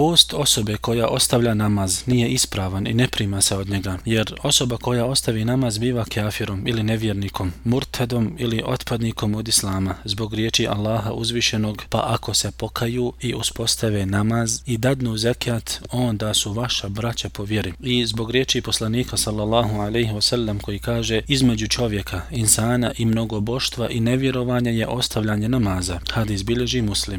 post osobe koja ostavlja namaz nije ispravan i ne prima se od njega, jer osoba koja ostavi namaz biva kafirom ili nevjernikom, murtedom ili otpadnikom od islama zbog riječi Allaha uzvišenog, pa ako se pokaju i uspostave namaz i dadnu zekijat, onda su vaša braća po vjeri. I zbog riječi poslanika sallallahu alaihi wasallam koji kaže između čovjeka, insana i mnogo boštva i nevjerovanja je ostavljanje namaza. Hadis bilježi muslim.